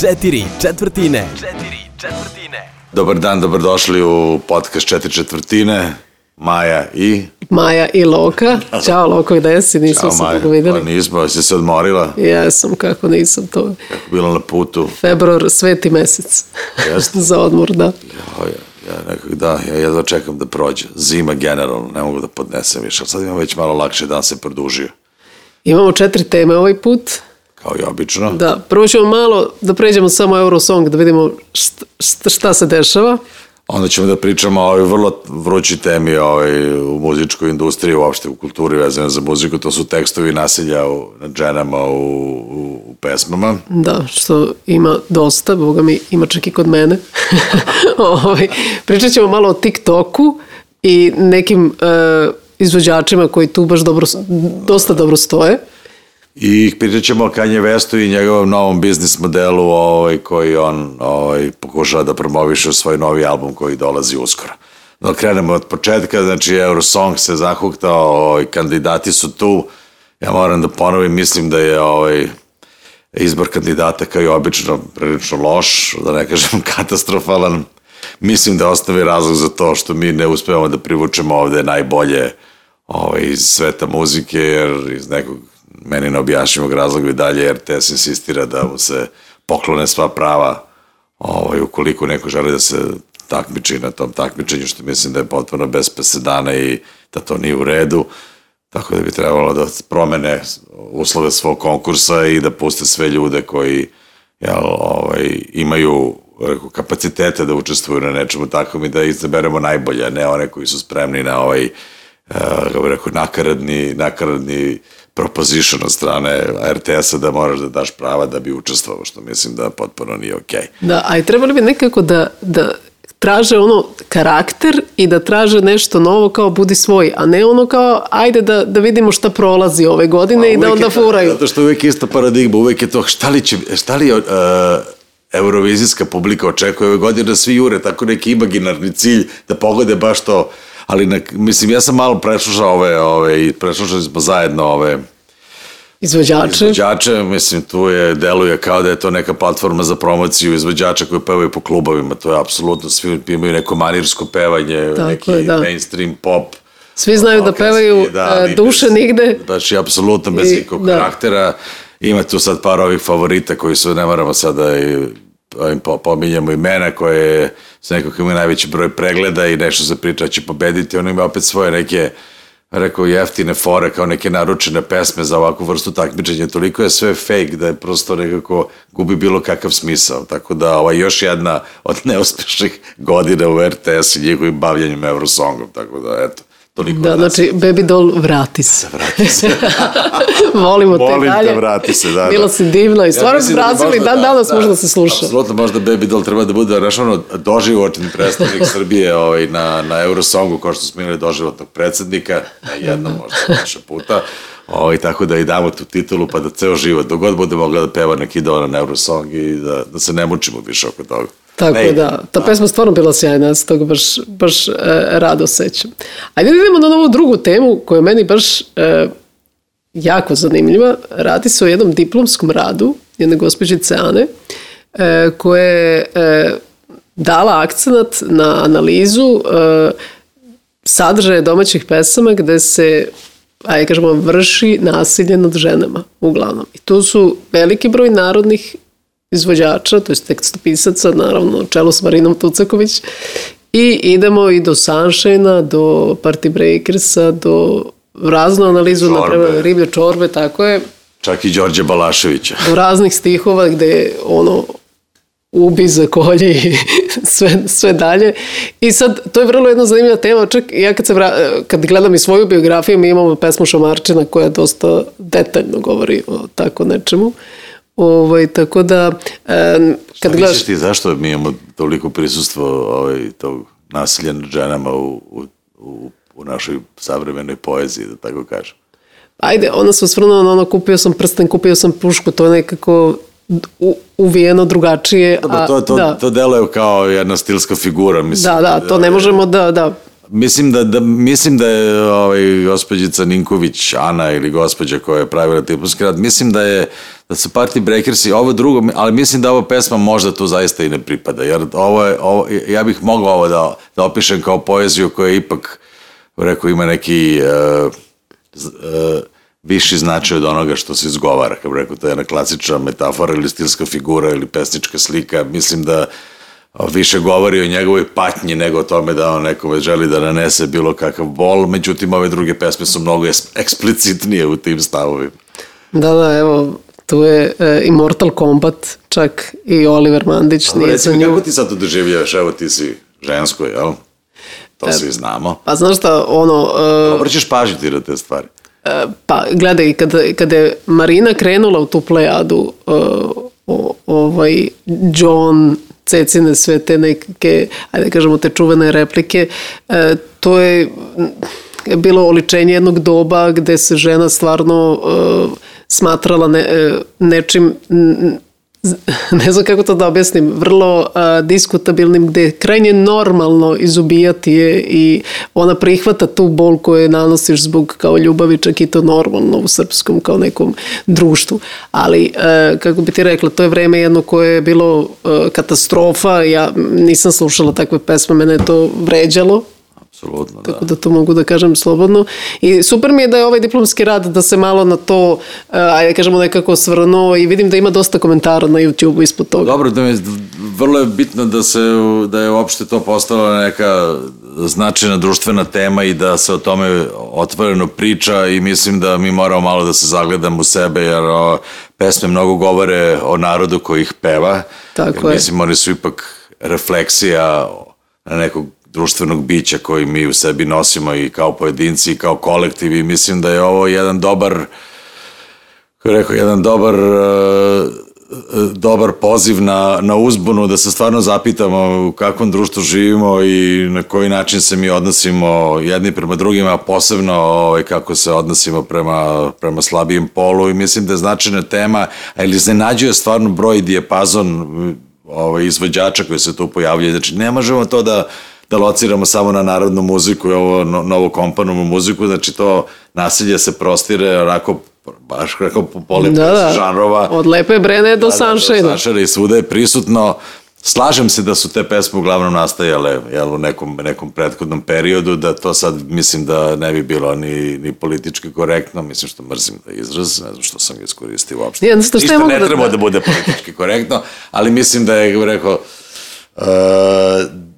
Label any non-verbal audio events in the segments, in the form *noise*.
Četiri četvrtine. Četiri četvrtine. Dobar dan, dobrodošli u podcast Četiri četvrtine. Maja i... Maja i Loka. Ćao Loko, gde si? Nismo Ćao se Maja. dugo videli. Pa nismo, si se odmorila? Jesam, kako nisam to. Kako bila na putu? Februar, sveti mesec. Jeste? *laughs* Za odmor, da. Ja, ja, ja nekak da, ja jedva čekam da prođe. Zima generalno, ne mogu da podnesem više. Sad imam već malo lakše, dan se produžio. Imamo četiri teme ovaj put. Kao i obično. Da, prvo ćemo malo da pređemo samo Eurosong, da vidimo šta, šta, šta se dešava. Onda ćemo da pričamo o ovoj vrlo vrući temi ovaj, u muzičkoj industriji, uopšte u kulturi vezane za muziku. To su tekstovi nasilja u, nad ženama u, u, u pesmama. Da, što ima dosta, boga mi ima čak i kod mene. *laughs* ovaj, pričat ćemo malo o TikToku i nekim e, izvođačima koji tu baš dobro, dosta dobro stoje. I pričat ćemo o Kanye Westu i njegovom novom biznis modelu ovaj, koji on ovaj, pokušava da promoviše svoj novi album koji dolazi uskoro. No, krenemo od početka, znači Eurosong se zahuktao, ovaj, kandidati su tu. Ja moram da ponovim, mislim da je ovaj, izbor kandidata kao i obično prilično loš, da ne kažem *laughs* katastrofalan. Mislim da je osnovi razlog za to što mi ne uspevamo da privučemo ovde najbolje ovaj, iz sveta muzike, jer iz nekog meni neobjašnjivog razloga i dalje RTS insistira da mu se poklone sva prava ovaj, ukoliko neko želi da se takmiči na tom takmičenju, što mislim da je potpuno bez presedana i da to nije u redu. Tako da bi trebalo da promene uslove svog konkursa i da puste sve ljude koji jel, ovaj, imaju rekao, kapacitete da učestvuju na nečemu takvom i da izaberemo najbolje, ne one koji su spremni na ovaj, uh, kako bih rekao, nakaradni, nakaradni proposition od strane RTS-a da moraš da daš prava da bi učestvovao, što mislim da potpuno nije okej. Okay. Da, a i trebali bi nekako da, da traže ono karakter i da traže nešto novo kao budi svoj, a ne ono kao ajde da, da vidimo šta prolazi ove godine i da onda furaju. Zato što uvek je ista paradigma, uvek je to šta li, će, šta li uh, eurovizijska publika očekuje ove godine da svi jure tako neki imaginarni cilj da pogode baš to ali na, mislim ja sam malo preslušao ove, ove i preslušali smo zajedno ove izvođače. Izvođače, mislim, tu je, deluje kao da je to neka platforma za promociju izvođača koji pevaju po klubovima, to je apsolutno, svi imaju neko manirsko pevanje, Tako neki je, da. mainstream pop. Svi znaju da pevaju da, duše nigde. Znači, apsolutno bez ikog da. karaktera. Ima tu sad par ovih favorita koji su, ne moramo sada i pominjamo imena koje sa nekog ima najveći broj pregleda i nešto se priča da će pobediti, ono ima opet svoje neke rekao jeftine fore kao neke naručene pesme za ovakvu vrstu takmičenja, toliko je sve fake da je prosto nekako gubi bilo kakav smisao, tako da ova još jedna od neuspešnih godina u RTS i njihovim bavljanjem Eurosongom, tako da eto, Toliko da, znači, Baby Doll, vrati se. Vrati se. *laughs* Volimo te dalje. te, vrati se, da. Bilo si divno i stvarno ja Brazil i dan da, danas da, može da se sluša. Apsolutno, možda Baby Doll treba da bude, ono, doživotni predstavnik Srbije ovaj, na, na Eurosongu, kao što smo imali doživotnog predsednika, na jednom možda više puta. Ovaj, tako da i damo tu titulu, pa da ceo život, dogod bude mogla da peva neki dona na Eurosong i da, da se ne mučimo više oko toga. Tako ne, da, ta da. pesma stvarno bila sjajna, ja se toga baš, baš e, rado sećam. Ajde da idemo na novu drugu temu koja je meni baš e, jako zanimljiva. Radi se o jednom diplomskom radu jedne gospođice Ane e, koja je e, dala akcenat na analizu e, sadržaja domaćih pesama gde se ajde kažemo, vrši nasilje nad ženama, uglavnom. I tu su veliki broj narodnih izvođača, to je tekstopisaca, naravno, čelo s Marinom Tucaković, i idemo i do Sunshine-a, do Party Breakersa, do raznu analizu, napravljaju riblje čorbe, tako je. Čak i Đorđe Balaševića. Do raznih stihova gde ono ubi, zakolje i *laughs* sve, sve dalje. I sad, to je vrlo jedna zanimljiva tema. Čak ja kad, se vra, kad gledam i svoju biografiju, mi imamo pesmu Šamarčina koja dosta detaljno govori o tako nečemu. Ovaj, tako da, e, kad Šta gledaš... ti zašto mi imamo toliko prisustvo ovaj, tog nasilja nad ženama u, u, u, u našoj savremenoj poeziji, da tako kažem? Ajde, ona se osvrnula na ono, kupio sam prsten, kupio sam pušku, to je nekako u, uvijeno drugačije. Dobro, to, to, da. to deluje kao jedna stilska figura. Mislim, da, da, to ne možemo da, da, Mislim da, da, mislim da je ovaj, gospođica Ninković, Ana ili gospođa koja je pravila tipovski rad, mislim da je da su Party Breakers i ovo drugo, ali mislim da ova pesma možda tu zaista i ne pripada, jer ovo je, ovo, ja bih mogao ovo da, da opišem kao poeziju koja je ipak, rekao, ima neki uh, uh, viši značaj od onoga što se izgovara, kao rekao, to je jedna klasična metafora ili stilska figura ili pesnička slika, mislim da više govori o njegovoj patnji nego o tome da on nekome želi da nanese bilo kakav bol, međutim ove druge pesme su mnogo eksplicitnije u tim stavovima. Da, da, evo, tu je e, Immortal Kombat, čak i Oliver Mandić Pa, nije za nju. kako ti sad to doživljavaš? Evo ti si žensko, jel? To svi znamo. Pa znaš šta, ono, e, Obraćaš pažnju ti na te stvari. Pa gledaj, kada, kada je Marina krenula u tu plejadu, uh, o, ovaj John, Cecine, sve te neke, ajde da kažemo te čuvene replike, uh, to je bilo oličenje jednog doba gde se žena stvarno uh, smatrala ne, uh, nečim *laughs* ne znam kako to da objasnim, vrlo a, diskutabilnim gde je krajnje normalno izubijati je i ona prihvata tu bol koju nanosiš zbog kao ljubavi, čak i to normalno u srpskom kao nekom društvu. Ali, a, kako bi ti rekla, to je vreme jedno koje je bilo a, katastrofa, ja nisam slušala takve pesme, mene je to vređalo, Apsolutno, da. tako da to mogu da kažem slobodno. I super mi je da je ovaj diplomski rad da se malo na to, uh, ajde kažemo nekako svrnuo i vidim da ima dosta komentara na YouTube-u ispod toga. Dobro, da mi, vrlo je bitno da se da je uopšte to postala neka značajna društvena tema i da se o tome otvoreno priča i mislim da mi moramo malo da se zagledamo u sebe jer o, pesme mnogo govore o narodu koji ih peva. Tako jer, je. Mislim, oni su ipak refleksija na nekog društvenog bića koji mi u sebi nosimo i kao pojedinci i kao kolektiv i mislim da je ovo jedan dobar kako rekao, jedan dobar uh, dobar poziv na, na uzbunu da se stvarno zapitamo u kakvom društvu živimo i na koji način se mi odnosimo jedni prema drugima, a posebno ovaj, kako se odnosimo prema, prema slabijem polu i mislim da je značajna tema, ali iznenađuje stvarno broj dijepazon ovaj, izvođača koji se tu pojavljaju. Znači, ne možemo to da da lociramo samo na narodnu muziku i ovo no, novo komponovnu muziku, znači to nasilje se prostire onako baš kako po pole Da, da. žanrova. Od Lepe Brene do Da, Sunshine. Da, do Sunshine i svuda je prisutno. Slažem se da su te pesme uglavnom nastajale jel, u nekom, nekom prethodnom periodu, da to sad mislim da ne bi bilo ni, ni politički korektno, mislim što mrzim da izraz, ne znam što sam ga iskoristio uopšte. Ja, Ništa mogu ne da- treba da bude politički korektno, ali mislim da je rekao, Uh,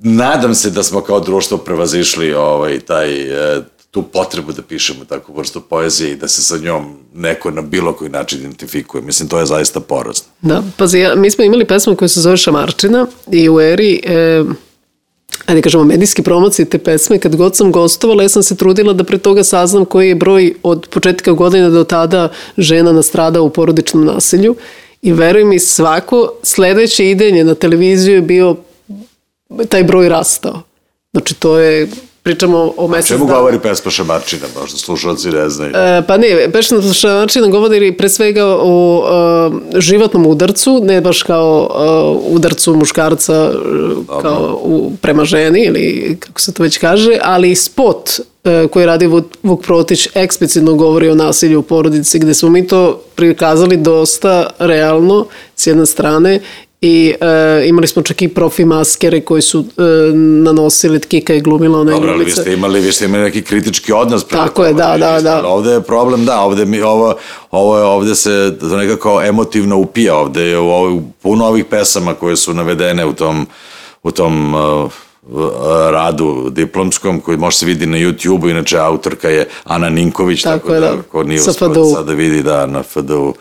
nadam se da smo kao društvo prevazišli ovaj, taj, uh, tu potrebu da pišemo takvu vrstu poezije i da se sa njom neko na bilo koji način identifikuje. Mislim, to je zaista porazno. Da, pazi, ja, mi smo imali pesmu koja se zove Šamarčina i u eri, e, ajde kažemo, medijske promocije te pesme, kad god sam gostovala, ja sam se trudila da pre toga saznam koji je broj od početka godine do tada žena nastrada u porodičnom nasilju i veruj mi, svako sledeće idenje na televiziju je bio taj broj rastao. Znači, to je, pričamo o mesec Čemu dana. govori pesma Šamarčina? Možda slušalci ne znaju. E, pa ne, Pešna Šamarčina govori pre svega o uh, životnom udarcu, ne baš kao uh, udarcu muškarca uh, kao u, prema ženi ili kako se to već kaže, ali spot uh, koji radi Vuk, Vuk Protić eksplicitno govori o nasilju u porodici gde smo mi to prikazali dosta realno s jedne strane i uh, imali smo čak i profi maskere koji su uh, nanosili Kika je glumila one Dobro, ali vi glumice. ste imali, vi ste imali neki kritički odnos. prema Tako je, da, vi da, da. Ovde je problem, da, ovde, mi, ovo, ovo je, ovde se to nekako emotivno upija, ovde je u, ovoj- puno ovih pesama koje su navedene u tom, u tom uh, radu diplomskom koji može se vidi na YouTube-u, inače autorka je Ana Ninković, Tako tako, je, da, da. ko nije uspio sada vidi da na FDU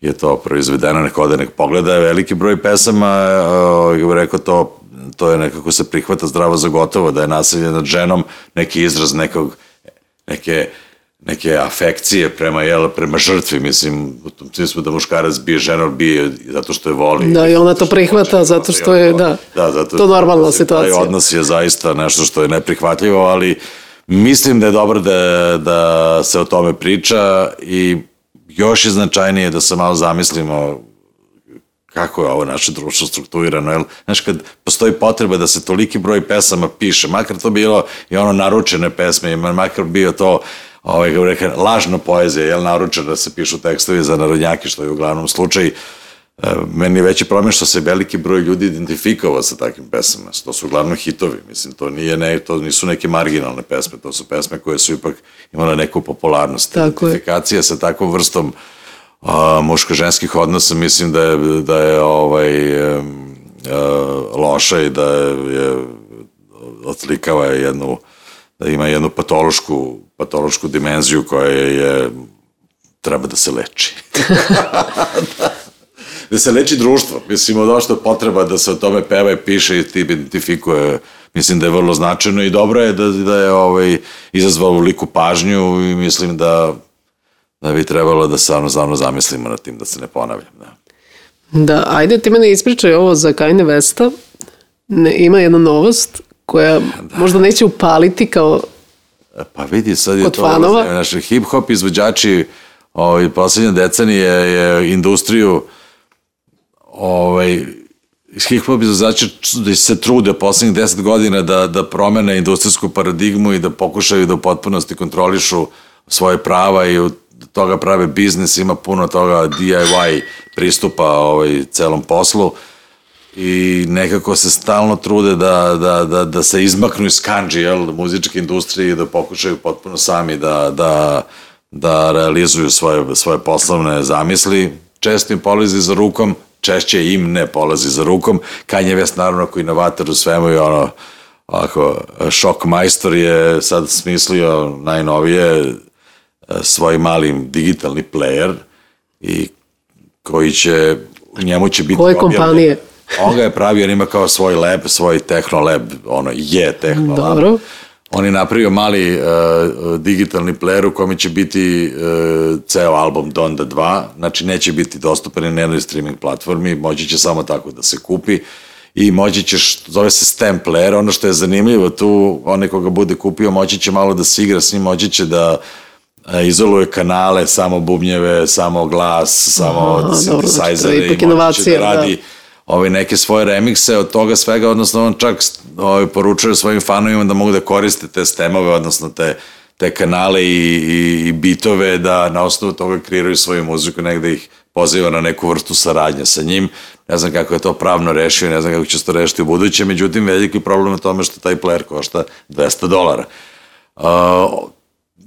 je to proizvedeno, neko ode nek pogleda, veliki broj pesama, uh, rekao to, to je nekako se prihvata zdravo za gotovo, da je nasilje nad ženom neki izraz nekog, neke, neke afekcije prema, jel, prema žrtvi, mislim, u tom smislu da muškarac bije ženu, bije zato što je voli. Da, i ona to prihvata, zato što je, da, da zato, to normalna situacija. Taj odnos je zaista nešto što je neprihvatljivo, ali mislim da je dobro da, da se o tome priča i još je značajnije da se malo zamislimo kako je ovo naše društvo strukturirano, jel? Znaš, kad postoji potreba da se toliki broj pesama piše, makar to bilo i ono naručene pesme, makar bio to ovaj, kako rekao, lažna poezija, jel, naručena da se pišu tekstovi za narodnjaki, što je uglavnom slučaj, E, meni je veći problem što se veliki broj ljudi identifikovao sa takvim pesama. To su uglavnom hitovi. Mislim, to, nije ne, to nisu neke marginalne pesme, to su pesme koje su ipak imale neku popularnost. Tako Identifikacija je. sa takvom vrstom a, muško-ženskih odnosa mislim da je, da je ovaj, a, a, loša i da je, je odslikava jednu da ima jednu patološku, patološku dimenziju koja je treba da se leči. *laughs* *laughs* da se leči društvo. Mislim, od što potreba da se o tome peva i piše i ti identifikuje, mislim da je vrlo značajno i dobro je da, da je ovaj, izazvao liku pažnju i mislim da, da bi trebalo da stvarno, stvarno zamislimo na tim, da se ne ponavljam. Da. Da, ajde ti mene ispričaj ovo za Kajne Vesta. Ne, ima jedna novost koja da. možda neće upaliti kao Pa vidi, sad je to, fanova. naše hip-hop izvođači ovaj, poslednje decenije je industriju ovaj, hip-hop izvođači da se trude poslednjih deset godina da, da promene industrijsku paradigmu i da pokušaju da u potpunosti kontrolišu svoje prava i od toga prave biznis, ima puno toga DIY pristupa ovaj, celom poslu i nekako se stalno trude da, da, da, da se izmaknu iz kanđi jel, muzičke industrije i da pokušaju potpuno sami da, da, da realizuju svoje, svoje poslovne zamisli. Često im polazi za rukom, češće im ne polazi za rukom. Kanye West naravno koji inovator u svemu i ono ovako, šok majstor je sad smislio najnovije e, svoj mali digitalni player i koji će, njemu će biti Koje kompanije? On ga je pravio, on ima kao svoj lab, svoj techno lab, ono je techno lab. On je napravio mali uh, digitalni player u kome će biti uh, ceo album Donda 2, znači neće biti dostupan na jednoj streaming platformi, moći će samo tako da se kupi. I moći ćeš, zove se stem player, ono što je zanimljivo tu, onaj koga bude kupio moći će malo da se igra s njim, moći će da uh, izoluje kanale, samo bubnjeve, samo glas, samo Aha, synthesizer i moći će da radi da ovaj, neke svoje remikse od toga svega, odnosno on čak ovaj, poručuje svojim fanovima da mogu da koriste te stemove, odnosno te, te kanale i, i, i bitove, da na osnovu toga kreiraju svoju muziku, negde ih poziva na neku vrstu saradnje sa njim. Ne znam kako je to pravno rešio, ne znam kako će se to rešiti u buduće, međutim, veliki problem je tome što taj player košta 200 dolara. Uh,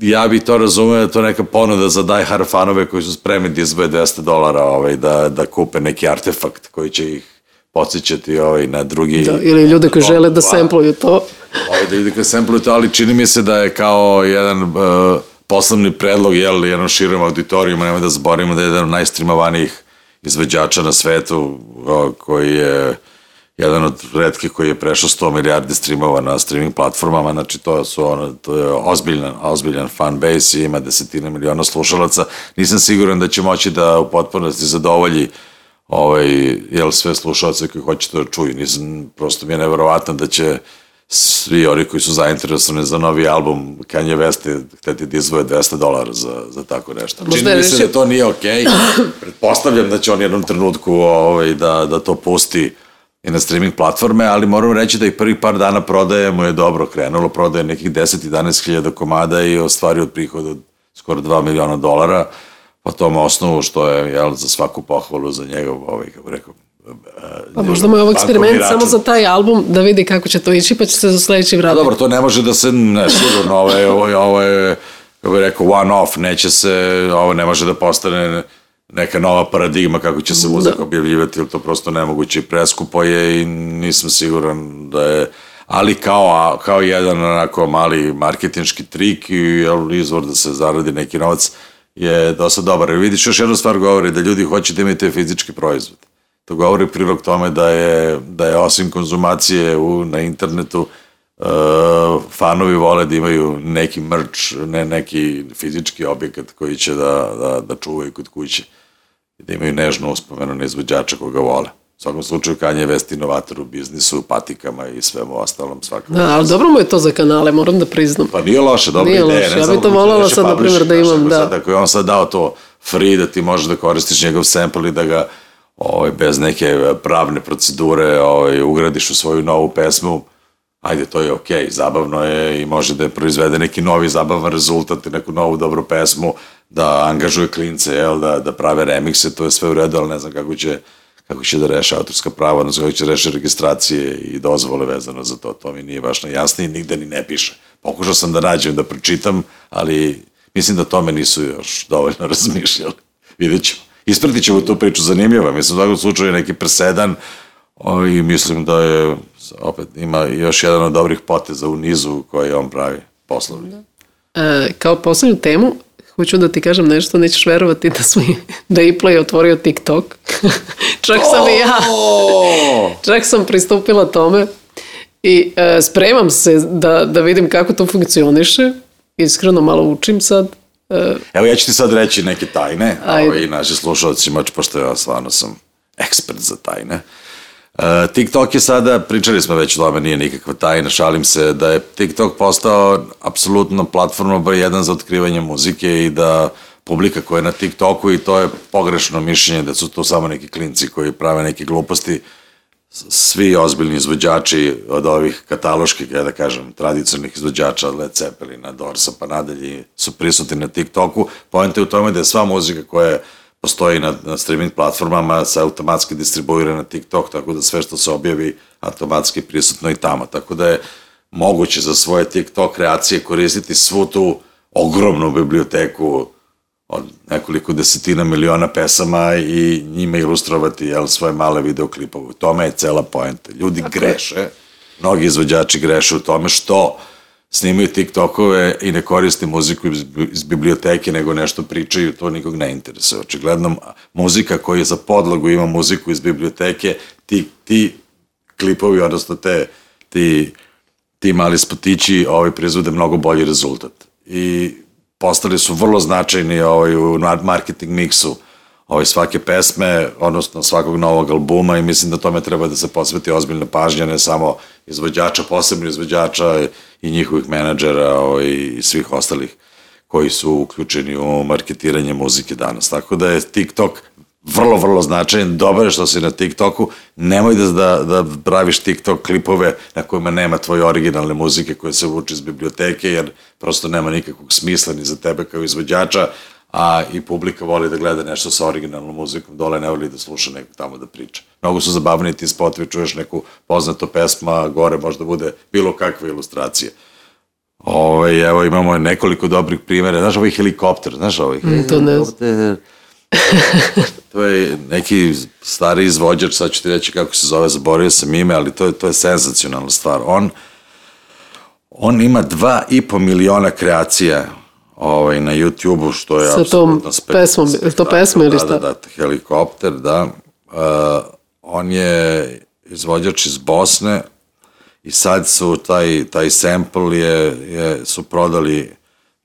ja bi to razumeo da to neka ponuda za die hard fanove koji su spremni da izvoje 200 dolara ovaj, da, da kupe neki artefakt koji će ih podsjećati ovaj, na drugi... Da, ili ljude koji žele da sempluju to. Ovaj, da ljude koji sempluju to, ali čini mi se da je kao jedan uh, poslovni predlog, jel, jednom širom auditorijuma, nemoj da zborimo da je jedan od najstrimovanijih izveđača na svetu uh, koji je jedan od redkih koji je prešao 100 milijardi streamova na streaming platformama, znači to su ono, to je ozbiljan, ozbiljan fan base i ima desetine miliona slušalaca. Nisam siguran da će moći da u potpunosti zadovolji ovaj, jel, sve slušalce koji hoće to da čuju. Nisam, prosto mi je neverovatno da će svi oni koji su zainteresovani za novi album Kanye West hteti da izvoje 200 dolara za, za tako nešto. Možda Čini mi se da to nije okej. Okay. Pretpostavljam da će on jednom trenutku ovaj, da, da to pusti i na streaming platforme, ali moram reći da i prvi par dana prodaje mu je dobro krenulo, prodaje nekih 10-11 hiljada komada i ostvario prihod od skoro 2 miliona dolara, po tom osnovu što je jel, za svaku pohvalu za njegov, ovaj, kako rekao, Pa možda mu je ovo eksperiment samo za taj album da vidi kako će to ići pa će se za sledeći vratiti. Pa dobro, to ne može da se, ne, sigurno, ovo je, ovo je, ovo je kako bih rekao, one off, neće se, ovo ne može da postane neka nova paradigma kako će se da. muzika da. objavljivati, ili to prosto nemoguće i preskupo je i nisam siguran da je ali kao, kao jedan onako mali marketinški trik i jel, izvor da se zaradi neki novac je dosta dobar. I vidiš, još jednu stvar govori, da ljudi hoće da imaju te fizički proizvod. To govori prilog tome da je, da je osim konzumacije u, na internetu, uh, fanovi vole da imaju neki merch, ne neki fizički objekat koji će da, da, da čuvaju kod kuće i da imaju nežnu uspomenu na izvođača koga vole. U svakom slučaju Kanye West inovator u biznisu, patikama i svemu ostalom svakako. Da, ali dobro mu je to za kanale, moram da priznam. Pa nije loše, dobra nije ideja. Loše. Ja bih to volala sad, na primjer, da imam, da. Sad, ako je on sad dao to free, da ti možeš da koristiš njegov sample i da ga ovaj, bez neke pravne procedure ovaj, ugradiš u svoju novu pesmu, ajde, to je okej, okay, zabavno je i može da je proizvede neki novi zabavan rezultat i neku novu dobru pesmu, da angažuje klince, jel, da, da prave remikse, to je sve u redu, ali ne znam kako će, kako će da reše autorska prava, odnosno kako će da reše registracije i dozvole vezano za to, to mi nije baš najjasnije, nigde ni ne piše. Pokušao sam da nađem, da pročitam, ali mislim da tome nisu još dovoljno *laughs* razmišljali. Vidjet ćemo. Ispratit ćemo tu priču zanimljiva, mislim, u svakom slučaju neki presedan i mislim da je opet ima još jedan od dobrih poteza u nizu koji on pravi poslovni. E, kao poslednju temu, hoću da ti kažem nešto, nećeš verovati da smo da je Play otvorio TikTok. *laughs* čak sam oh! i ja. *laughs* Čak sam pristupila tome i e, spremam se da, da vidim kako to funkcioniše. Iskreno malo učim sad. E, Evo ja ću ti sad reći neke tajne, ovaj, i naši slušalcima, pošto ja stvarno sam ekspert za tajne. Uh, TikTok je sada, pričali smo već o tome, nije nikakva tajna, šalim se, da je TikTok postao apsolutno platforma broj jedan za otkrivanje muzike i da publika koja je na TikToku i to je pogrešno mišljenje da su to samo neki klinci koji prave neke gluposti, svi ozbiljni izvođači od ovih kataloških, ja da kažem, tradicionalnih izvođača, Led Zeppelina, Dorsa pa nadalje su prisutni na TikToku. Pojenta je u tome da je sva muzika koja je postoji na, na streaming platformama, se automatski distribuira na TikTok, tako da sve što se objavi automatski prisutno i tamo. Tako da je moguće za svoje TikTok kreacije koristiti svu tu ogromnu biblioteku od nekoliko desetina miliona pesama i njime ilustrovati jel, svoje male videoklipove. U tome je cela poenta. Ljudi Tako greše, mnogi izvođači greše u tome što snimaju TikTokove i ne koriste muziku iz, biblioteke, nego nešto pričaju, to nikog ne interesuje. Očigledno, muzika koja za podlogu ima muziku iz biblioteke, ti, ti klipovi, odnosno te, ti, ti mali spotići ovaj, proizvode mnogo bolji rezultat. I postali su vrlo značajni ovaj, u marketing miksu ovaj, svake pesme, odnosno svakog novog albuma i mislim da tome treba da se posveti ozbiljna pažnja, ne samo izvođača, posebno izvođača i njihovih menadžera ovaj, i svih ostalih koji su uključeni u marketiranje muzike danas. Tako da je TikTok vrlo, vrlo značajan. Dobro je što si na TikToku. Nemoj da, da, da praviš TikTok klipove na kojima nema tvoje originalne muzike koje se vuče iz biblioteke, jer prosto nema nikakvog smisla ni za tebe kao izvođača, a i publika voli da gleda nešto sa originalnom muzikom, dole ne voli da sluša nekog tamo da priča. Mnogo su zabavni ti spotovi, čuješ neku poznato pesma, gore možda bude bilo kakve ilustracije. Ove, ovaj, evo imamo nekoliko dobrih primjera. Znaš ovaj helikopter, znaš ovaj mm, znam. *laughs* to je neki stari izvođač, sad ću ti reći kako se zove, zaboravio sam ime, ali to je, to je senzacionalna stvar. On, on ima dva i po miliona kreacija ovaj, na YouTube-u, što je Sa tom pesmom, to pesma ili šta? Da, da, da, helikopter, da. Uh, on je izvođač iz Bosne i sad su taj, taj sample je, je, su prodali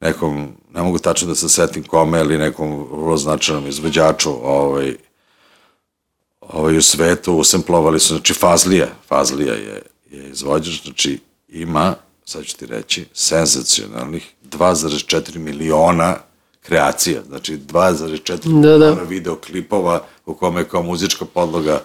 nekom, ne mogu tačno da se setim kome, ili nekom vrlo značajnom izvođaču ovaj, ovaj u svetu, usemplovali su, znači Fazlija, Fazlija je, je izvođač, znači ima sad ću ti reći, senzacionalnih 2,4 miliona kreacija, znači 2,4 da, miliona da. videoklipova u kome je kao muzička podloga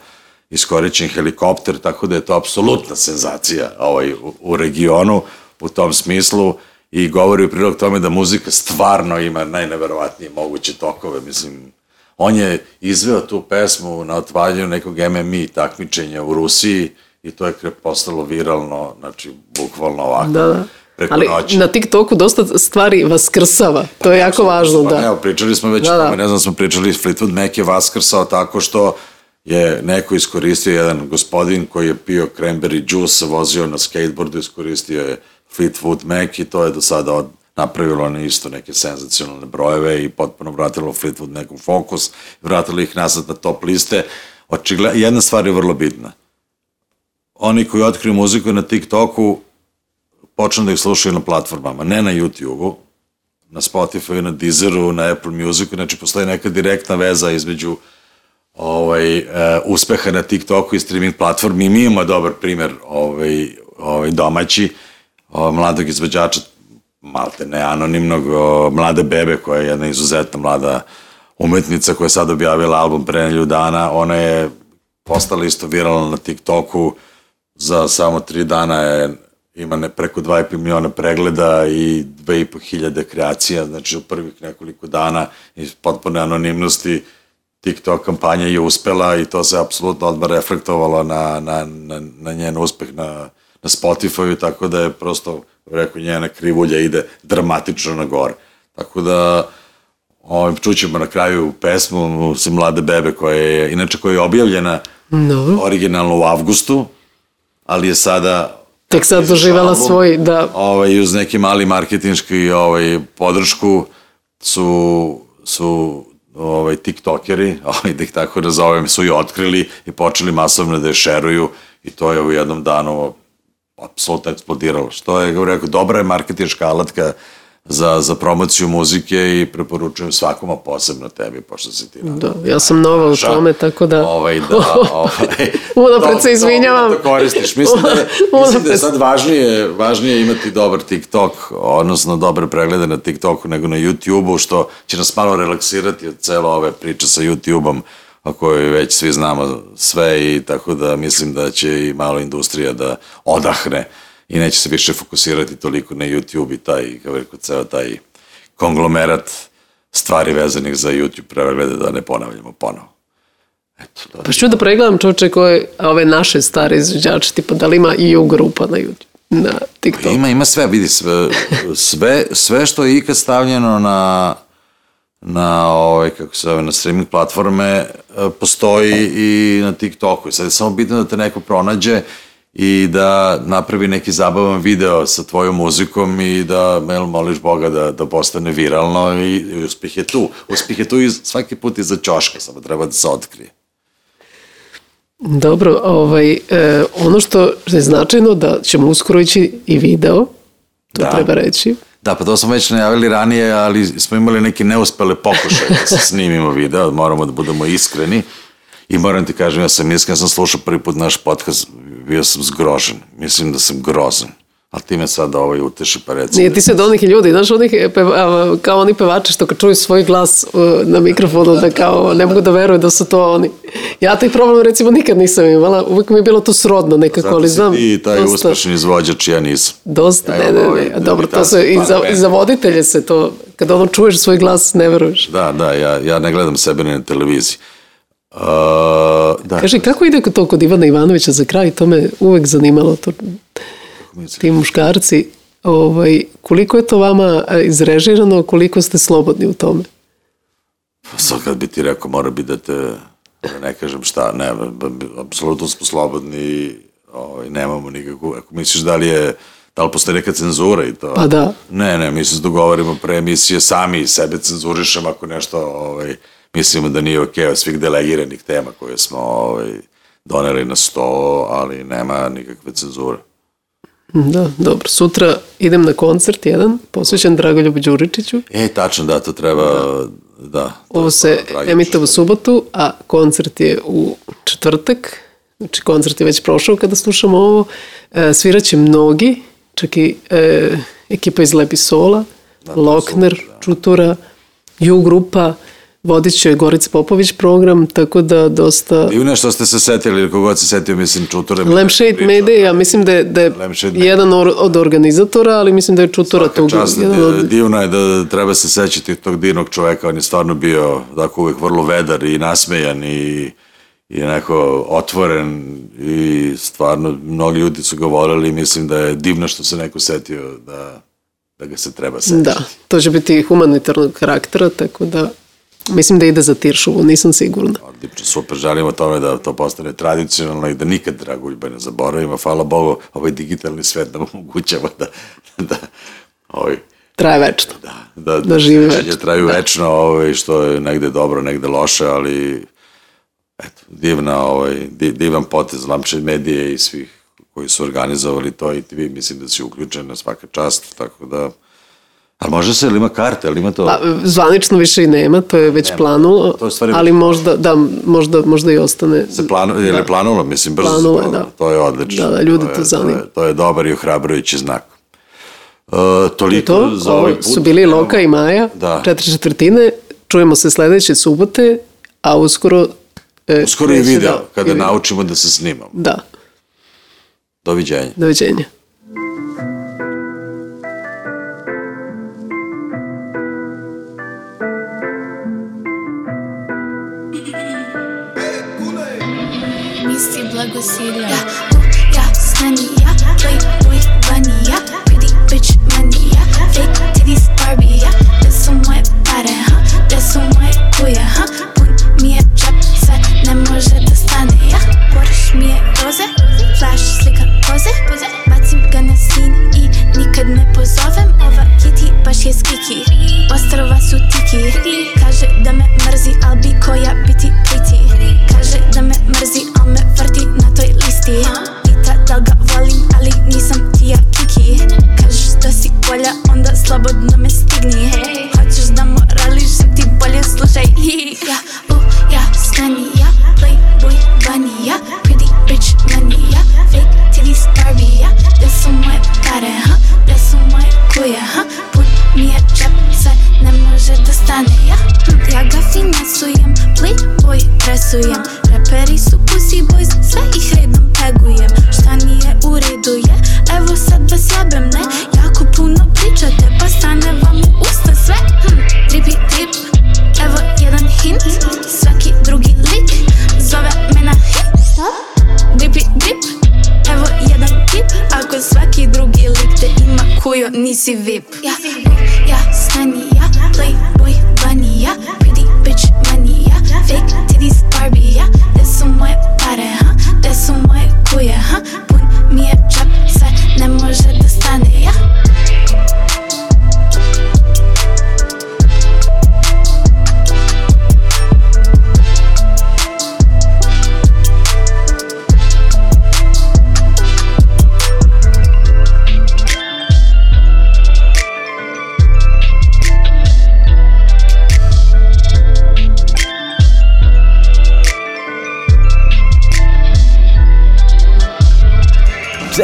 iskoričen helikopter, tako da je to apsolutna senzacija ovaj, u, u regionu u tom smislu i govori u prilog tome da muzika stvarno ima najneverovatnije moguće tokove, mislim, on je izveo tu pesmu na otvaljanju nekog MMI takmičenja u Rusiji, i to je postalo viralno, znači, bukvalno ovako. Da, da. Preko Ali noći. na TikToku dosta stvari vaskrsava, to je jako važno, pa, da. Evo, pričali smo već, da, da. ne znam, smo pričali, Fleetwood Mac je vaskrsao tako što je neko iskoristio jedan gospodin koji je pio cranberry juice, vozio na skateboardu, iskoristio je Fleetwood Mac i to je do sada od, napravilo na isto neke senzacionalne brojeve i potpuno vratilo Fleetwood nekom fokus, vratilo ih nazad na top liste. Očigle, jedna stvar je vrlo bitna oni koji otkriju muziku na TikToku počnu da ih slušaju na platformama, ne na YouTube-u, na Spotify, na Deezeru, na Apple Musicu, znači postoji neka direktna veza između ovaj, uh, uspeha na TikToku i streaming platformi. Mi imamo dobar primer ovaj, ovaj, domaći ovaj, mladog izvođača malte ne anonimnog, o, mlade bebe koja je jedna izuzetna mlada umetnica koja je sad objavila album pre nelju dana, ona je postala isto viralna na TikToku, za samo tri dana je ima ne, preko 2,5 miliona pregleda i 2,5 hiljade kreacija, znači u prvih nekoliko dana iz potpune anonimnosti TikTok kampanja je uspela i to se apsolutno odmah reflektovalo na, na, na, na njen uspeh na, na Spotify, tako da je prosto, rekao, njena krivulja ide dramatično na gore. Tako da, ovim čućemo na kraju pesmu se Mlade bebe koja je, inače koja je objavljena Dobro. originalno u avgustu, ali je sada Tek sad album, svoj, da. Ovaj, uz neki mali marketinški ovaj, podršku su, su ovaj, tiktokeri, *laughs* ovaj, da ih tako nazovem, su je otkrili i počeli masovno da je šeruju i to je u jednom danu apsolutno eksplodiralo. Što je, kako rekao, dobra je marketinška alatka za, za promociju muzike i preporučujem svakom, a posebno tebi, pošto si ti Da, ja sam nova u naša, tome, tako da... Ovaj, da, *laughs* ovaj, *laughs* Unapred se izvinjavam. Da koristiš. Mislim da, je, *laughs* mislim da je sad važnije, važnije imati dobar TikTok, odnosno dobre preglede na TikToku nego na YouTube-u, što će nas malo relaksirati od celo ove priče sa YouTube-om o kojoj već svi znamo sve i tako da mislim da će i malo industrija da odahne i neće se više fokusirati toliko na YouTube i taj, kao rekao, ceo taj konglomerat stvari vezanih za YouTube preglede da ne ponavljamo ponovo. Eto, da. Pa ću da pregledam čoče koje ove naše stare izvođače, tipa da li ima i u grupa na YouTube, na TikTok. Ima, ima sve, vidi, sve, sve, sve što je ikad stavljeno na, na ovaj, kako se zove, na streaming platforme, e, postoji i na TikToku. Sad je samo bitno da te neko pronađe i da napravi neki zabavan video sa tvojom muzikom i da mel, moliš Boga da, da postane viralno i, i uspeh je tu. Uspeh je tu i svaki put iza ćoška, samo treba da se otkrije. Dobro, ovaj, e, ono što je značajno da ćemo uskoro ići i video, to Da. treba reći. Da, pa to smo već najavili ranije, ali smo imali neke neuspele pokušaje da se *laughs* snimimo video, moramo da budemo iskreni. I moram ti kažem, ja sam iskren, sam slušao prvi put naš podcast, bio sam zgrožen. Mislim da sam grozan. Ali ti me sad ovaj uteši pa reci. Nije ti se od onih ljudi, znaš, onih, peva, kao oni pevači što kad čuju svoj glas uh, na mikrofonu, da kao ne mogu da veruju da su to oni. Ja taj problem recimo nikad nisam imala, uvijek mi je bilo to srodno nekako, Zato ali si znam. ti taj dosta- uspešni izvođač, ja nisam. Dosta, Evo, ne, ne, ovaj, ne. Dobro, to se i za, i za voditelje se to, kada ono čuješ svoj glas, ne veruješ. Da, da, ja, ja ne gledam sebe na televiziji. Uh, da, Kaži, kako ide to kod Ivana Ivanovića za kraj? To me uvek zanimalo. To, ti muškarci, ovaj, koliko je to vama izrežirano, koliko ste slobodni u tome? sad kad bi ti rekao, mora bi da te, da ne kažem šta, ne, apsolutno smo slobodni, ovaj, nemamo nikakvu, ako misliš da li je, da li postoji neka cenzura i to? Pa da. Ne, ne, mi se dogovorimo pre emisije, sami sebe cenzurišemo ako nešto, ovaj, mislimo da nije okej od svih delegiranih tema koje smo ovaj, doneli na sto, ali nema nikakve cenzure. Da, dobro. Sutra idem na koncert jedan, posvećen Dragoljubu Đuričiću. E, tačno, da, to treba, da. to Ovo se emituje u subotu, a koncert je u četvrtak. Znači, koncert je već prošao kada slušamo ovo. E, sviraće mnogi, čak i e, ekipa iz Lepi Sola, Lokner, Čutura, Ju grupa, vodit će Gorica Popović program, tako da dosta... Divno je što ste se setili, ili kogod se setio, mislim, Čutura. mi je Lampshade. Media, ja mislim da je, da je jedan or- od organizatora, ali mislim da je Čutura Svaka tu čast, jedan od... divno je da treba se sećati tog divnog čoveka, on je stvarno bio tako uvijek vrlo vedar i nasmejan i, i neko otvoren i stvarno mnogi ljudi su ga voljeli i mislim da je divno što se neko setio da, da ga se treba sećati. Da, to će biti humanitarnog karaktera, tako da mislim da ide za Tiršovu, nisam sigurna. Odlično, super, želimo tome da to postane tradicionalno i da nikad Dragoljba ne zaboravimo. Hvala Bogu, ovaj digitalni svet nam *laughs* omogućava da, da ovaj, Traje večno. da, da, Da živi sećanja večno, traju da. večno, ovaj, što je negde dobro, negde loše, ali eto, divna, ovaj, di- divan potez Lampšed medije i svih koji su organizovali to i ti mislim da si uključen na svaka čast, tako da Ali može se, ili ima karta, ili ima to? Pa, zvanično više i nema, to je već nema. planulo, to je stvari ali možda, da, možda, možda i ostane. Se planu, je da. planulo, mislim, brzo planulo, se da. To je odlično. Da, da, ljudi to, je, to zanim. To je, to je dobar i ohrabrujući znak. E, toliko to, za ovaj put. Su bili Loka i Maja, da. četiri četvrtine, čujemo se sledeće subote, a uskoro... E, uskoro i da. video, da, kada i video. naučimo da se snimamo. Da. Doviđenja. Doviđenja. nasce schicchi Mostro va su tiki yo nisi vape. Yeah.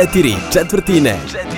četiri četvrtine. Četvrtine.